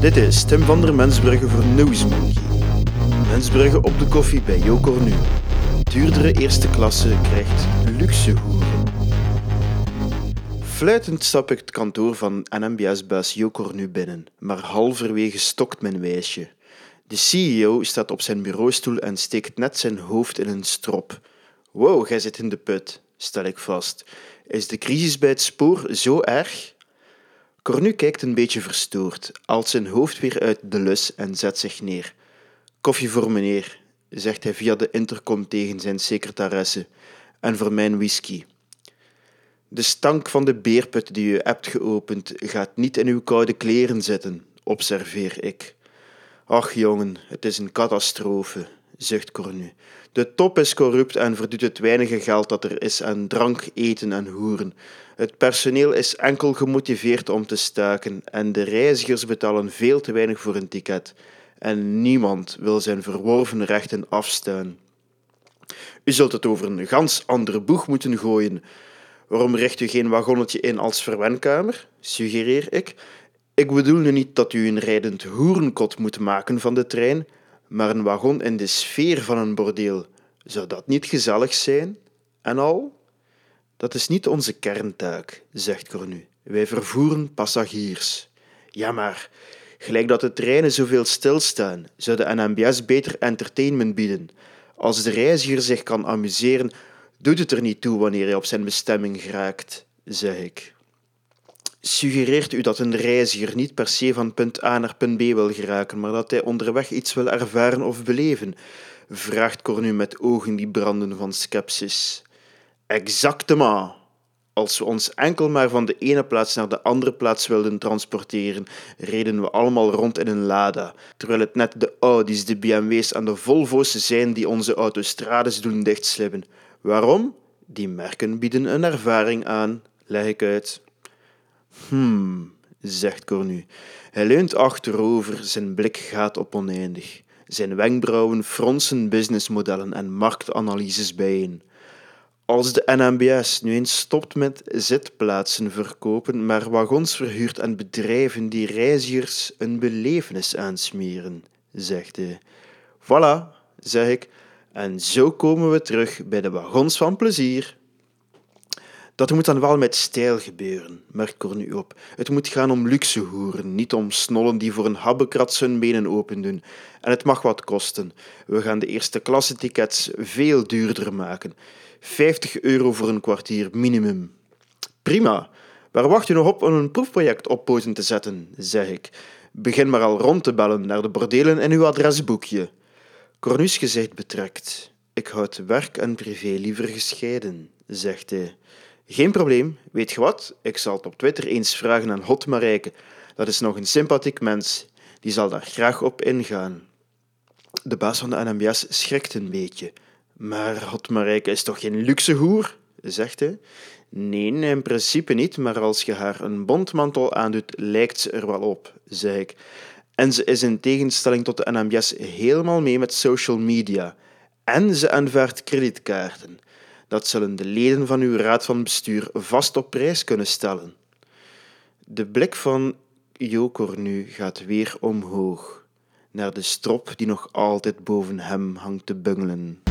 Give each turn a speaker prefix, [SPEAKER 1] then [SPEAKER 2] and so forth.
[SPEAKER 1] Dit is Tim van der Mensbrugge voor Newsmonkey. Mensbrugge op de koffie bij Jo Cornu. Duurdere eerste klasse krijgt luxe hoeren. Fluitend stap ik het kantoor van NMBS-baas Jo Cornu binnen, maar halverwege stokt mijn wijsje. De CEO staat op zijn bureaustoel en steekt net zijn hoofd in een strop. Wow, jij zit in de put, stel ik vast. Is de crisis bij het spoor zo erg? Cornu kijkt een beetje verstoord, haalt zijn hoofd weer uit de lus en zet zich neer. Koffie voor meneer, zegt hij via de intercom tegen zijn secretaresse, en voor mijn whisky. De stank van de beerput die u hebt geopend gaat niet in uw koude kleren zitten, observeer ik. Ach jongen, het is een catastrofe, zucht Cornu. De top is corrupt en verdoet het weinige geld dat er is aan drank, eten en hoeren. Het personeel is enkel gemotiveerd om te staken en de reizigers betalen veel te weinig voor een ticket. En niemand wil zijn verworven rechten afstaan. U zult het over een gans andere boeg moeten gooien. Waarom richt u geen wagonnetje in als verwenkamer? suggereer ik. Ik bedoel nu niet dat u een rijdend hoerenkot moet maken van de trein, maar een wagon in de sfeer van een bordeel. Zou dat niet gezellig zijn? En al? Dat is niet onze kerntaak, zegt Cornu. Wij vervoeren passagiers. Ja, maar gelijk dat de treinen zoveel stilstaan, zou de NMBS beter entertainment bieden. Als de reiziger zich kan amuseren, doet het er niet toe wanneer hij op zijn bestemming geraakt, zeg ik. Suggereert u dat een reiziger niet per se van punt A naar punt B wil geraken, maar dat hij onderweg iets wil ervaren of beleven? vraagt Cornu met ogen die branden van scepsis. Exactement. Als we ons enkel maar van de ene plaats naar de andere plaats wilden transporteren, reden we allemaal rond in een Lada, terwijl het net de Audi's, de BMW's en de Volvo's zijn die onze autostrades doen dichtslippen. Waarom? Die merken bieden een ervaring aan, leg ik uit. Hmm, zegt Cornu. Hij leunt achterover, zijn blik gaat op oneindig. Zijn wenkbrauwen fronsen businessmodellen en marktanalyses bijeen. Als de NMBS nu eens stopt met zitplaatsen verkopen, maar wagons verhuurt aan bedrijven die reizigers een belevenis aansmeren, zegt hij. Voilà, zeg ik, en zo komen we terug bij de wagons van plezier. Dat moet dan wel met stijl gebeuren, merkt Cornu op. Het moet gaan om luxe hoeren, niet om snollen die voor een habbekrat hun benen opendoen. En het mag wat kosten. We gaan de eerste klasse tickets veel duurder maken. 50 euro voor een kwartier minimum. Prima. Waar wacht u nog op om een proefproject op poten te zetten, zeg ik. Begin maar al rond te bellen naar de bordelen in uw adresboekje. Cornus gezicht betrekt. Ik houd werk en privé liever gescheiden, zegt hij. Geen probleem, weet je wat? Ik zal het op Twitter eens vragen aan Hot Marijke. Dat is nog een sympathiek mens. Die zal daar graag op ingaan. De baas van de NMBS schrikt een beetje. Maar Hot Marijke is toch geen luxe hoer? zegt hij. Nee, in principe niet, maar als je haar een bondmantel aandoet, lijkt ze er wel op, zeg ik. En ze is in tegenstelling tot de NMBS helemaal mee met social media. En ze aanvaardt kredietkaarten. Dat zullen de leden van uw raad van bestuur vast op prijs kunnen stellen. De blik van Joker nu gaat weer omhoog, naar de strop die nog altijd boven hem hangt te bungelen.